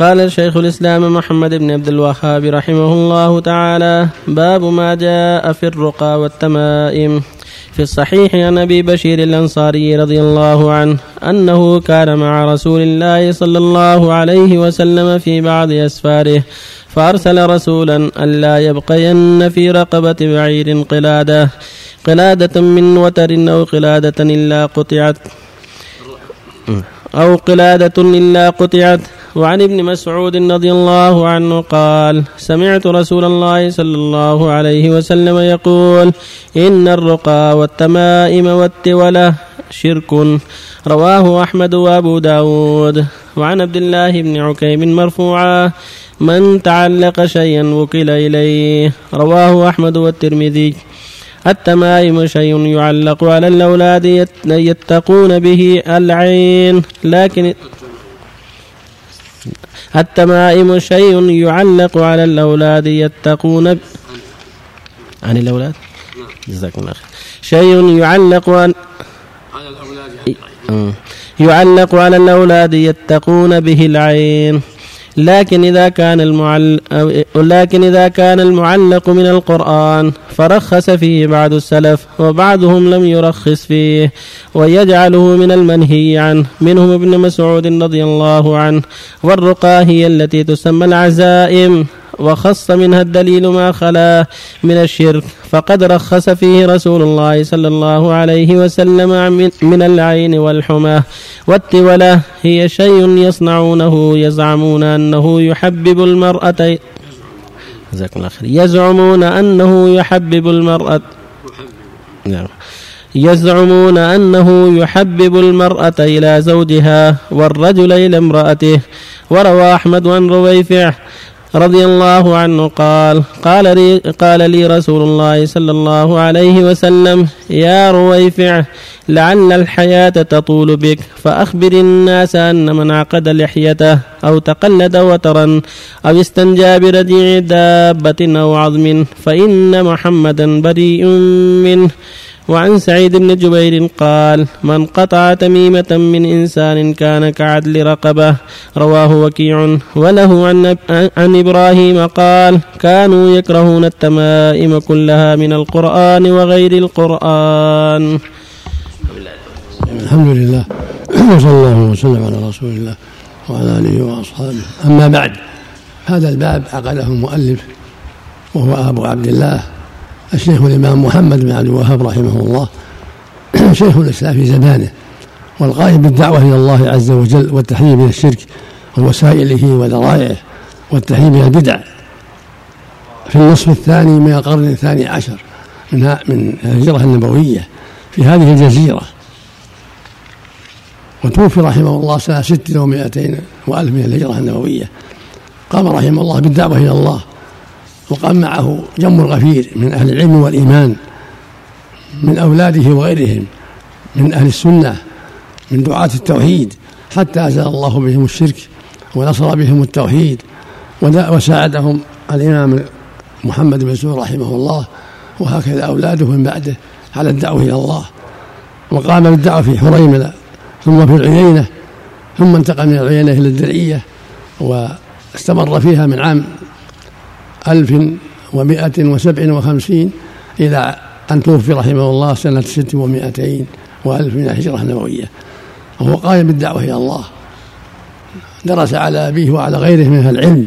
قال شيخ الإسلام محمد بن عبد الوهاب رحمه الله تعالى باب ما جاء في الرقى والتمائم. في الصحيح عن أبي بشير الأنصاري رضي الله عنه أنه كان مع رسول الله صلى الله عليه وسلم في بعض أسفاره فأرسل رسولا ألا يبقين في رقبة بعير قلادة قلادة من وتر أو قلادة إلا قطعت. أو قلادة إلا قطعت. وعن ابن مسعود رضي الله عنه قال سمعت رسول الله صلى الله عليه وسلم يقول إن الرقى والتمائم والتولة شرك. رواه أحمد وأبو داود. وعن عبد الله بن عكيم مرفوعا من تعلق شيئا وكل إليه. رواه أحمد والترمذي. التمائم شيء يعلق على الأولاد يتقون به العين. لكن التمائم شيء يعلق على الأولاد يتقون ب... عن الأولاد؟ جزاكم الله خير. شيء يعلق عن على الأولاد يعلق على الأولاد يتقون به العين. لكن إذا كان المعل... لكن إذا كان المعلق من القرآن فرخص فيه بعض السلف وبعضهم لم يرخص فيه ويجعله من المنهي عنه منهم ابن مسعود رضي الله عنه والرقى هي التي تسمى العزائم. وخص منها الدليل ما خلا من الشرك فقد رخص فيه رسول الله صلى الله عليه وسلم من العين والحمى والتولة هي شيء يصنعونه يزعمون أنه يحبب المرأة جزاكم الله خير. يزعمون أنه يحبب المرأة نعم. يزعمون أنه يحبب المرأة إلى زوجها والرجل إلى امرأته. وروى أحمد عن رويفع رضي الله عنه قال قال لي, قال لي رسول الله صلى الله عليه وسلم يا رويفع لعل الحياة تطول بك فأخبر الناس أن من عقد لحيته. أو تقلد وترا أو استنجى برديع دابة أو عظم فإن محمدا بريء منه. وعن سعيد بن جبير قال من قطع تميمة من إنسان كان كعدل رقبة رواه وكيع. وله عن, عن إبراهيم قال كانوا يكرهون التمائم كلها من القرآن وغير القرآن. الحمد لله. وصلى الله وسلم على رسول الله. وعلى آله وأصحابه. أما بعد هذا الباب عقده المؤلف وهو أبو عبد الله الشيخ الإمام محمد بن عبد الوهاب رحمه الله شيخ الإسلام في زمانه والغاية بالدعوة إلى الله عز وجل والتحذير من الشرك ووسائله وذرائعه والتحذير من البدع. في النصف الثاني من القرن الثاني عشر من من الهجرة النبوية في هذه الجزيرة وتوفي رحمه الله سنة ست ومائتين وألف من الهجرة النبوية. قام رحمه الله بالدعوة إلى الله وقام معه جم غفير من أهل العلم والإيمان من أولاده وغيرهم من أهل السنة من دعاة التوحيد حتى أزال الله بهم الشرك ونصر بهم التوحيد وساعدهم الإمام محمد بن سعود رحمه الله وهكذا أولاده من بعده على الدعوة إلى الله. وقام بالدعوة في حريملة ثم في العيينة ثم انتقل من العيينة إلى الدرعية واستمر فيها من عام ألف ومائة وسبع وخمسين إلى أن توفي رحمه الله سنة ست ومائتين وألف من الهجرة النبوية. وهو قائم بالدعوة إلى الله. درس على أبيه وعلى غيره من العلم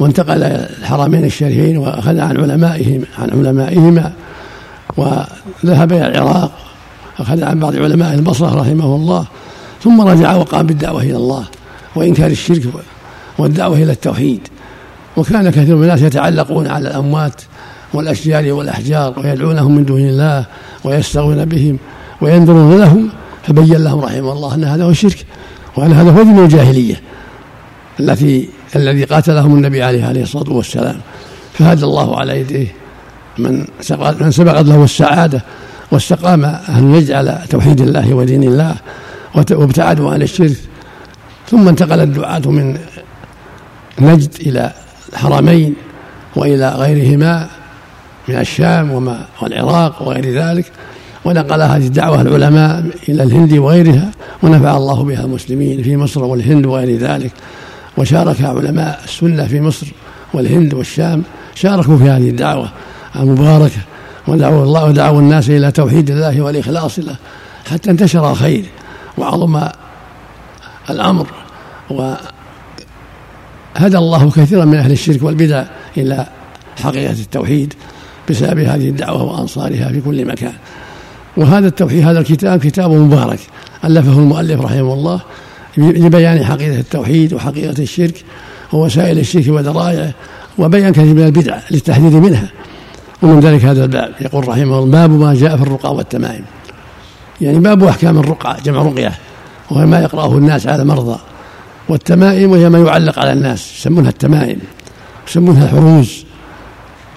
وانتقل الحرمين الشريفين وأخذ عن علمائهم عن علمائهما وذهب إلى العراق أخذ عن بعض علماء البصرة رحمه الله ثم رجع وقام بالدعوة إلى الله وإنكار الشرك والدعوة إلى التوحيد. وكان كثير من الناس يتعلقون على الأموات والأشجار والأحجار ويدعونهم من دون الله ويستغون بهم وينظرون لهم. فبين لهم رحمه الله أن هذا هو الشرك وأن هذا هو دين الجاهلية التي الذي قاتلهم النبي عليه الصلاة والسلام. فهدى الله على يديه من من سبقت له السعادة واستقام أن يجعل توحيد الله ودين الله وابتعدوا عن الشرك. ثم انتقل الدعاة من نجد إلى الحرمين وإلى غيرهما من الشام وما والعراق وغير ذلك ونقل هذه الدعوة العلماء إلى الهند وغيرها ونفع الله بها المسلمين في مصر والهند وغير ذلك وشارك علماء السنة في مصر والهند والشام شاركوا في هذه الدعوة المباركة ودعوا الله ودعوا الناس إلى توحيد الله والإخلاص له حتى انتشر الخير. وعظم الأمر وهدى الله كثيرا من أهل الشرك والبدع إلى حقيقة التوحيد بسبب هذه الدعوة وأنصارها في كل مكان. وهذا التوحيد هذا الكتاب كتاب مبارك ألفه المؤلف رحمه الله لبيان حقيقة التوحيد وحقيقة الشرك ووسائل الشرك وذرائعه وبيان كثير من البدع للتحذير منها. ومن ذلك هذا الباب. يقول رحمه الله باب ما جاء في الرقى والتمائم. يعني باب أحكام الرقى جمع رقية وهي ما يقرأه الناس على المرضى والتمائم وهي ما يعلق على الناس يسمونها التمائم يسمونها الحروز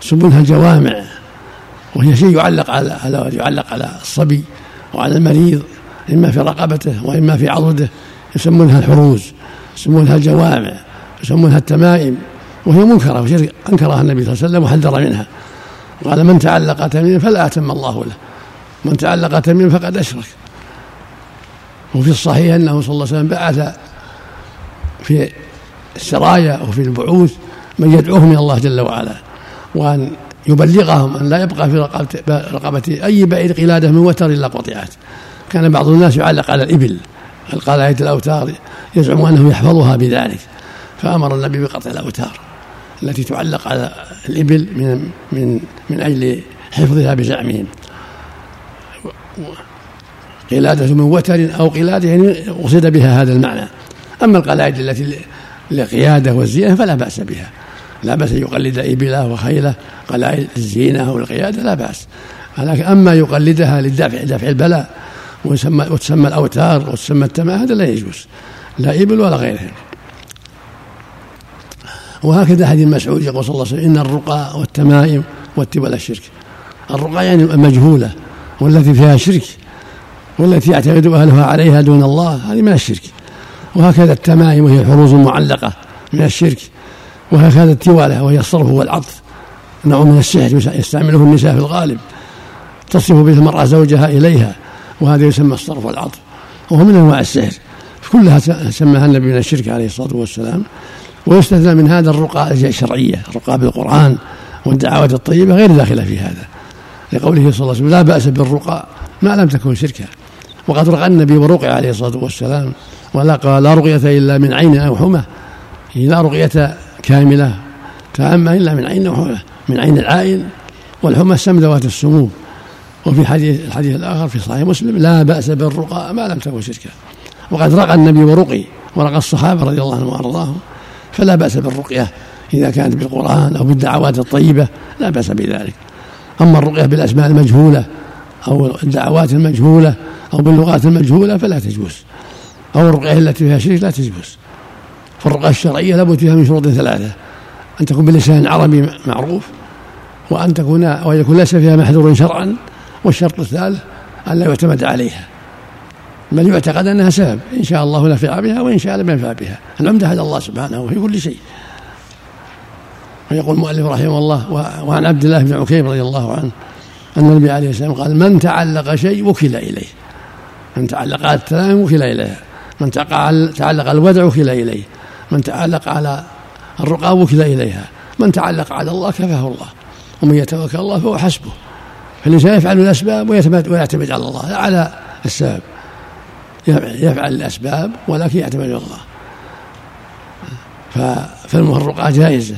يسمونها الجوامع. وهي شيء يعلق على يعلق على الصبي وعلى المريض إما في رقبته وإما في عضده يسمونها الحروز يسمونها الجوامع يسمونها التمائم. وهي منكرة وشرك أنكرها النبي صلى الله عليه وسلم وحذر منها. قال من تعلق تميما فلا أتم الله له. من تعلق تميما فقد أشرك. وفي الصحيح أنه صلى الله عليه وسلم بعث في السرايا وفي البعوث من يدعوهم إلى الله جل وعلا وأن يبلغهم أن لا يبقى في رقبة أي بعير قلادة من وتر إلا قطعت. كان بعض الناس يعلق على الإبل القلائد الأوتار؟ يزعم أنه يحفظها بذلك. فأمر النبي بقطع الأوتار التي تعلق على الإبل من من من أجل حفظها بزعمهم. قلادة من وتر أو قلادة يعني قصد بها هذا المعنى. أما القلائد التي للقيادة والزينة فلا بأس بها. لا بأس أن يقلد إبلة وخيلة قلائد الزينة أو القيادة لا بأس. ولكن أما يقلدها للدفع دفع البلاء وتسمى, وتسمى الأوتار وتسمى التماء هذا لا يجوز. لا إبل ولا غيرها. وهكذا حديث مسعود يقول صلى الله عليه وسلم إن الرقى والتمائم والتبل الشرك. الرقى يعني المجهولة والتي فيها شرك والتي يعتمد أهلها عليها دون الله هذه من الشرك. وهكذا التمائم وهي الحروز المعلقة من الشرك. وهكذا التوالة وهي الصرف والعطف. نوع من السحر يستعمله النساء في الغالب. تصف به المرأة زوجها إليها وهذا يسمى الصرف والعطف. وهو من أنواع السحر. كلها سماها النبي من الشرك عليه الصلاة والسلام. ويستثنى من هذا الرقى الشرعية الرقى بالقرآن والدعوات الطيبة غير داخلة في هذا. لقوله صلى الله عليه وسلم لا بأس بالرقى ما لم تكن شركا. وقد رقى النبي ورقي عليه الصلاة والسلام ولا قال لا رقية إلا من عين أو حمى. لا رقية كاملة تامة إلا من عين أو حمى من عين العائن. والحمى السم ذوات السموم. وفي حديث الحديث الآخر في صحيح مسلم لا بأس بالرقى ما لم تكن شركا. وقد رقى النبي ورقي ورقى الصحابة رضي الله عنهم وأرضاهم فلا بأس بالرقية إذا كانت بالقرآن أو بالدعوات الطيبة لا بأس بذلك. أما الرقية بالأسماء المجهولة أو الدعوات المجهولة أو باللغات المجهولة فلا تجوز. أو الرقية التي فيها شرك لا تجوز. فالرقية الشرعية لابد فيها من شروط ثلاثة. أن تكون بلسان عربي معروف وأن تكون وأن يكون ليس فيها محذور شرعا والشرط الثالث أن لا يعتمد عليها. بل يعتقد أنها سبب إن شاء الله نفع بها وإن شاء لم ينفع بها. العمدة هذا الله سبحانه في كل شيء. ويقول المؤلف رحمه الله وعن عبد الله بن عكيم رضي الله عنه أن النبي عليه السلام قال من تعلق شيء وكل إليه. من تعلق على التمام وكل إليها من تعلق الودع وكل إليه. من تعلق على الرقى وكل إليها. من تعلق على الله كفاه الله. ومن يتوكل الله فهو حسبه. فالإنسان يفعل الأسباب ويعتمد على الله. لا على السبب. يفعل الأسباب ولكن يعتمد على الله. فالمفرقات جائزة.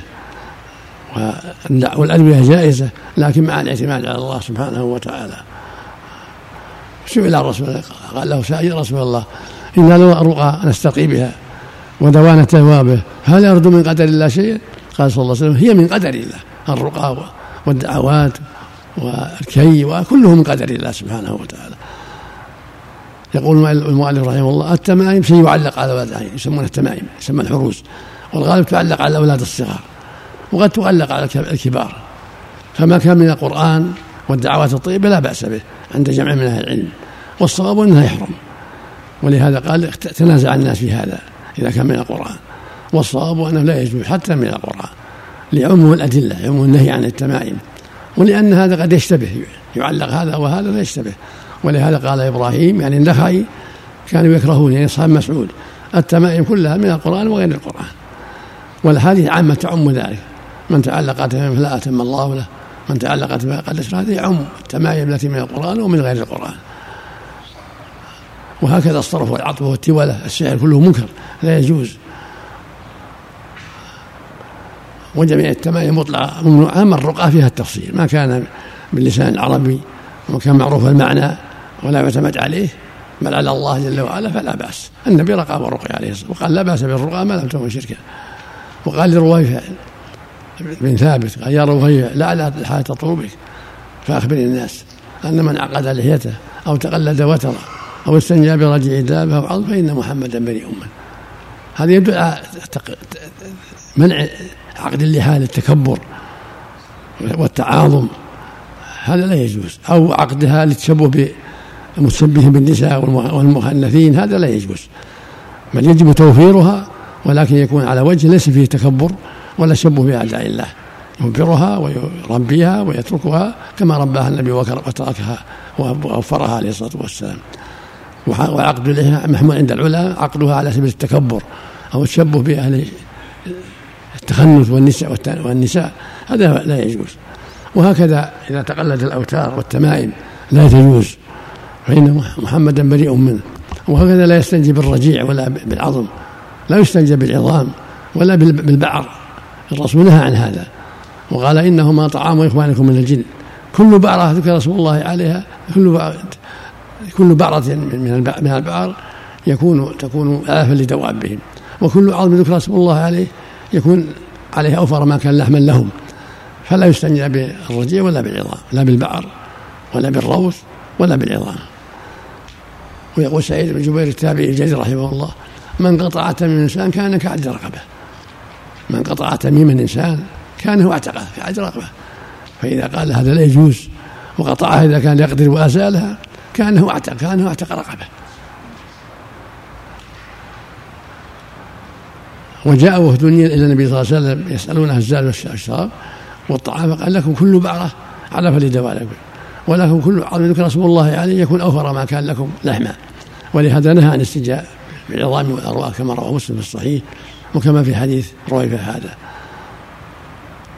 والأدوية جائزة لكن مع الاعتماد على الله سبحانه وتعالى. سئل الرسول قال له سائل رسول الله إنا لو الرقى نستقي بها ودوان به هل يرد من قدر الله شيئا؟ قال صلى الله عليه وسلم هي من قدر الله الرقى والدعوات والكي وكله من قدر الله سبحانه وتعالى. يقول المؤلف رحمه الله التمائم شيء يعلق على ولد يسمونه التمائم يسمى الحروز والغالب تعلق على الأولاد الصغار. وقد تعلق على الكبار. فما كان من القرآن والدعوات الطيبة لا بأس به عند جمع من أهل العلم والصواب انها يحرم. ولهذا قال تنازع الناس في هذا إذا كان من القرآن. والصواب أنه لا يجوز حتى من القرآن لعموم الأدلة عموم النهي عن التمائم. ولأن هذا قد يشتبه يعلق هذا وهذا لا يشتبه. ولهذا قال إبراهيم يعني النخعي كانوا يكرهون يعني اصحاب مسعود التمائم كلها من القرآن وغير القرآن. والحديث عامة تعم ذلك. من تعلق أتم فلا أتم الله له. من تعلق بما قدس هذه يعم التمايم التي من القرآن ومن غير القرآن. وهكذا الصرف والعطف والتولة السحر كله منكر لا يجوز. وجميع التمايم مطلقة ممنوعة أما الرقى فيها التفصيل. ما كان باللسان العربي وما كان معروف المعنى ولا يعتمد عليه بل على الله جل وعلا فلا بأس. النبي رقى والرقي عليه الصلاة وقال لا بأس بالرقى ما لم تكن شركا. وقال لرويفع بن ثابت قال يا رويفع لعل الحياة تطول بك فأخبر الناس أن من عقد لحيته أو تقلد وتره أو استنجى برجع دابة أو عظم فإن محمدا بريء منه هذا يدل على منع عقد اللحى للتكبر والتعاظم. هذا لا يجوز. أو عقدها للتشبه بمتشبه بالنساء والمخنثين هذا لا يجوز. بل يجب توفيرها ولكن يكون على وجه ليس فيه تكبر ولا تشبه بأعداء الله. يوفرها ويربيها ويتركها كما رباها النبي وتركها ووفرها عليه الصلاة والسلام. وعقد اللحى محمول عند العلماء عقدها على سبيل التكبر أو التشبه بأهل التخنث والنساء والنساء. هذا لا يجوز. وهكذا إذا تقلد الأوتار والتمائم لا تجوز فإن محمدا بريء منه. وهكذا لا يستنجي بالرجيع ولا بالعظم لا يستنجى بالعظام ولا بالبعر. الرسول نهى عن هذا. وقال إنهما طعام إخوانكم من الجن. كل بعرة ذكر رسول الله عليها كل كل بعرة من من البعر يكون تكون آفة لدوابهم وكل عظم ذكر رسول الله عليه يكون عليه أوفر ما كان لحما لهم. فلا يستنجى بالرجيع ولا بالعظام لا بالبعر ولا بالروث ولا بالعظام. ويقول سعيد بن جبير التابعي الجليل رحمه الله من قطع تميم الإنسان كان كعد رقبة. من قطع تميم الإنسان كان هو اعتقه كعد رقبة فإذا قال هذا لا يجوز وقطعها إذا كان يقدر وأزالها كانه اعتق كانه اعتق رقبه وجاء وفد إلى النبي صلى الله عليه وسلم يسالونه الزاد والشراب والطعام فقال لكم كل بعرة على فلدوالكم ولكم كل عظم ذكر رسول الله عليه يكون أوفر ما كان لكم لحما. ولهذا نهى عن الاستجاء بالعظام والأرواح كما رواه مسلم في الصحيح. وكما في حديث رويفه هذا.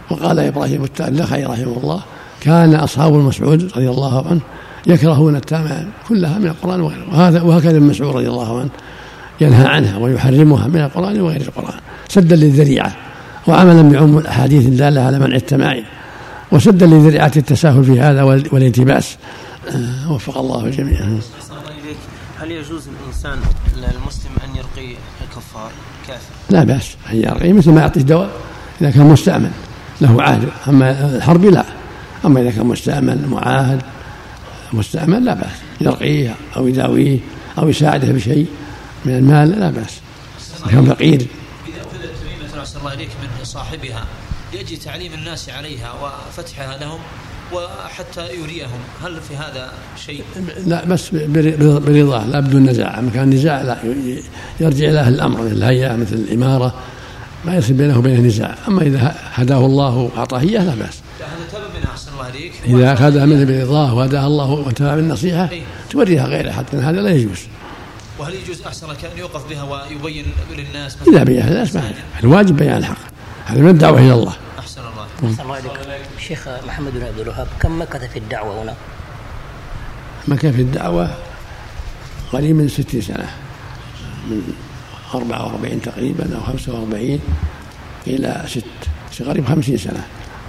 وقال إبراهيم النخعي رحمه الله كان أصحاب المسعود رضي الله عنه يكرهون التامة كلها من القرآن وغيره. وهذا وهكذا ابن مسعود رضي الله عنه ينهى عنها ويحرمها من القرآن وغير القرآن سدا للذريعة. وعملا بعموم الأحاديث الدالة على منع التمائم وسدا لذريعة التساهل في هذا والالتباس. آه، وفق الله الجميع هل يجوز الإنسان للمسلم أن يرقي الكفار كافر؟ لا بأس أن يرقي مثل ما يعطيه دواء إذا كان مستأمن له عهد. أما الحرب لا أما إذا كان مستأمن معاهد مستأمن لا بأس. يرقيه أو يداويه أو يساعده بشيء من المال لا بأس. كان فقير. إذا أخذت أحسن الله إليك من صاحبها لأجل تعليم الناس عليها وفتحها لهم وحتى يريهم. هل في هذا شيء؟ لا بس برضاه لا بدون نزاع أما كان نزاع لا يرجع إلى أهل الأمر مثل الهيئة مثل الإمارة. ما يصير بينه وبين نزاع أما إذا هداه الله وأعطاه إياه لا بأس. عليك. إذا أخذها منه برضاه وهداها الله وانتهى بالنصيحة توريها غيره حتى هذا لا يجوز. وهل يجوز أحسن كأن يوقف بها ويبين للناس؟ إذا بين الناس ما الواجب بيان الحق. هذا من الدعوة إلى الله. الله الشيخ محمد بن عبد الوهاب كم مكث في الدعوة هنا؟ مكث في الدعوة قريب من ستين سنة من 44 تقريبا أو 45 إلى ست قريب 50 سنة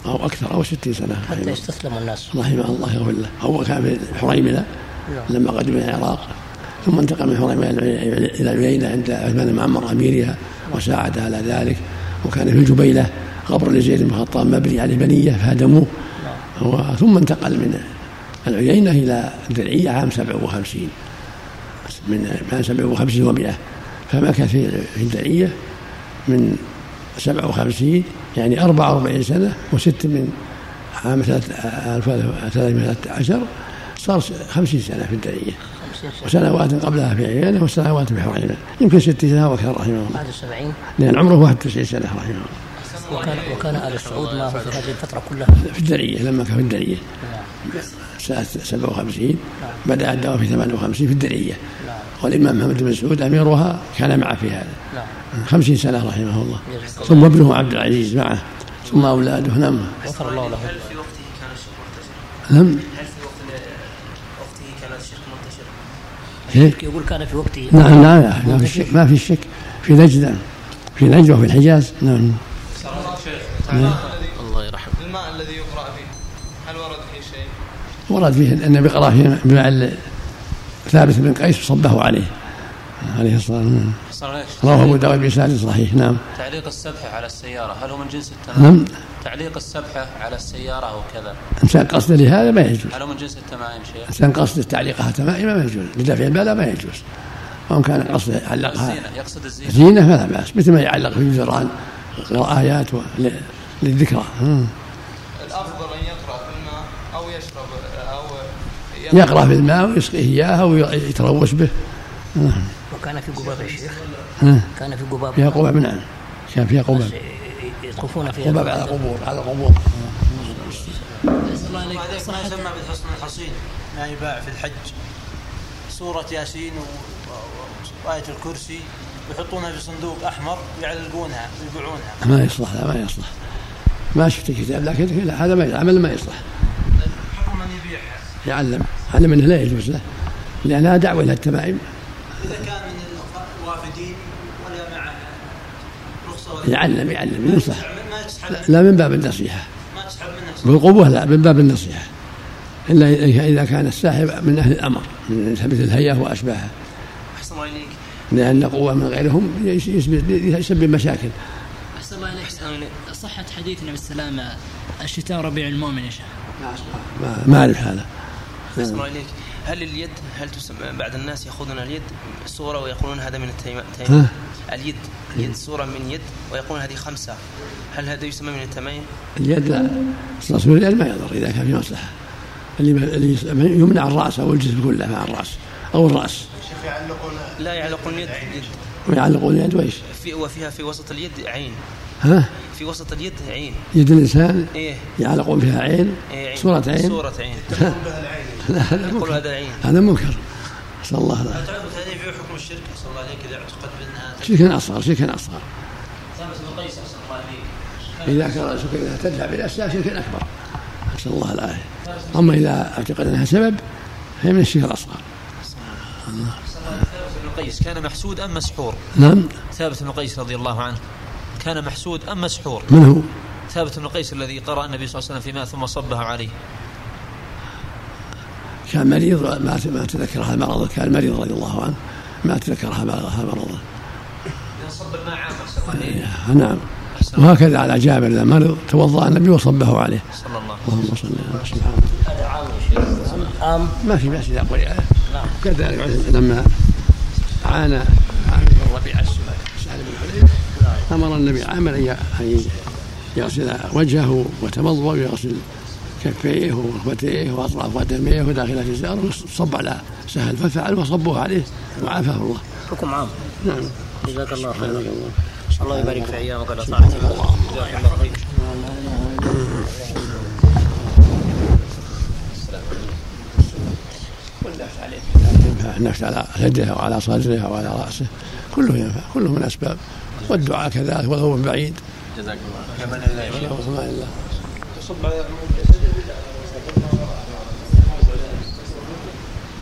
أو أكثر أو ستين سنة حتى يستسلم الناس رحمه الله يغفر له هو كان في حريملة نعم. لما قدم إلى العراق ثم انتقل من حريملة إلى العيينة عند عثمان بن معمر أميرها وساعد على ذلك وكان في الجبيلة قبر لزيد بن الخطاب مبني عليه بنية فهدموه. ثم انتقل من العيينة إلى الدرعية عام 57 من عام 57 و100 فمكث في الدرعية من 57 يعني 44 سنة وست من عام 1313 صار 50 سنة في الدنيا وسنوات قبلها في عيانه وسنوات في حريمة. يمكن ست سنوات رحمه الله. بعد السبعين لأن عمره 91 سنة رحمه الله. وكان وكان ال سعود معه في هذه الفترة كلها. في الدرية لما كان في الدرية. سنة 57 بدأ الدعوة في 58 في الدرية. والإمام محمد بن سعود أميرها كان معه في هذا. نعم. خمسين سنة رحمه الله. ثم ابنه عبد العزيز معه. ثم أولاده نعم. غفر الله له. هل في وقته كان الشرك منتشرا؟ نعم. هل في وقت وقته كان الشرك منتشرا؟ كيف؟ يقول كان في وقته. نعم لا لا ما في شك ما في شك. في نجد في نجد وفي الحجاز. نعم. الله يرحمه. الماء الذي يقرأ فيه هل ورد فيه شيء؟ ورد فيه أن النبي قرأ فيه بمع ثابت بن قيس وصبه عليه عليه الصلاة والسلام. رواه أبو داود بإسناد صحيح نعم. تعليق السبحة على السيارة هل هو من جنس التمائم؟ نعم. تعليق السبحة على السيارة وكذا إنسان قصد لهذا ما يجوز. هل هو من جنس التمائم شيخ؟ إنسان قصد تعليقها تمائما ما يجوز. لدفع البلاء ما يجوز. وإن كان قصد علقها الزينة يقصد الزينة. زينة فلا بأس مثل ما يعلق في الجدران آيات للذكرى. مم. الأفضل أن يقرأ في الماء أو يشرب أو يقرأ في الماء ويسقيه إياها ويتروش به. وكان في قباب يا شيخ؟ ها. كان في قباب. فيها قباب نعم. كان فيها قباب. يطوفون فيها قباب على قبور على قبور. الله عليك ما يسمى بالحصن الحصين؟ ما يباع في الحج. سورة ياسين وآية الكرسي يحطونها في صندوق أحمر ويعلقونها ويبيعونها ما يصلح لا ما يصلح. ما شفت كتاب لكن لا هذا ما عمل ما يصلح. حكم من يبيعها يعلم. علم انه لا يجوز له لانها دعوة إلى التمائم. إذا كان من الوافدين ولا مع رخصة ولا يعلم يعلم ينصح لا من باب النصيحة. ما تسحب منها بالقبوه لا من باب النصيحة. إلا اذا كان الساحب من أهل الأمر من مثل الهيئة وأشباهها. أحسن الله إليك. لأن قوة من غيرهم يس- يسبب مشاكل. الله عليك. صحة حديث النبي صلى الله عليه وسلم الشتاء ربيع المؤمن يا شيخ. ما, ما أعرف هذا. إليك. هل اليد هل تسمى بعض الناس يأخذون اليد صورة ويقولون هذا من التيم التيم- اليد اليد صورة من يد ويقولون هذه خمسة. هل هذا يسمى من التمايم؟ اليد لا. تصوير اليد ما يضر إذا كان في مصلحة. اللي اللي يمنع الرأس أو الجسم كله مع الرأس أو الرأس. لا يعلقون اليد باليد ويعلقون اليد ويش في وفيها في وسط اليد عين. ها؟ في وسط اليد عين. يد الإنسان؟ إيه. يعلقون فيها عين؟ إيه عين. صورة عين؟ صورة عين. لا هذا يقول منكر هذا عين هذا منكر. نسأل الله العافية تعرف هذه في حكم الشرك؟ صلى الله عليك إذا اعتقد بأنها شركا أصغر شركا أصغر. ثابت بن قيس الله عليك. إذا كان شركا إذا تدفع بالأشياء شركا أكبر. نسأل الله العافية أما إذا اعتقد أنها سبب فهي من الشرك الأصغر. ثابت بن قيس كان محسود أم مسحور؟ نعم. ثابت بن قيس رضي الله عنه. كان محسود أم مسحور؟ من هو؟ ثابت بن قيس الذي قرأ النبي صلى الله عليه وسلم في ماء ثم صبه عليه. كان مريض ما ما تذكر هذا المرض. كان مريض رضي الله عنه. ما تذكر هذا المرض صب الماء عام عليك نعم. وهكذا على جابر إذا مرض توضأ النبي وصبه عليه. صلى الله اللهم صل على سبحانه هذا عام يا شيخ. عام. ما في بأس إذا قرئ نعم. كذلك لما عانى أمر النبي عامر أن يغسل وجهه وتمضمض ويغسل كفيه وركبتيه وأطراف قدميه وداخل جزاره وصب على سهل ففعل وصبوه عليه وعافاه الله. حكم عام. نعم. جزاك الله خير. سبحانك الله الله يبارك في أيامك ولا طاعتك جزاك الله خير. النفس على يده وعلى صدره وعلى رأسه. كله ينفع. كله من أسباب. والدعاء كذلك ولو من بعيد. جزاك الله على الله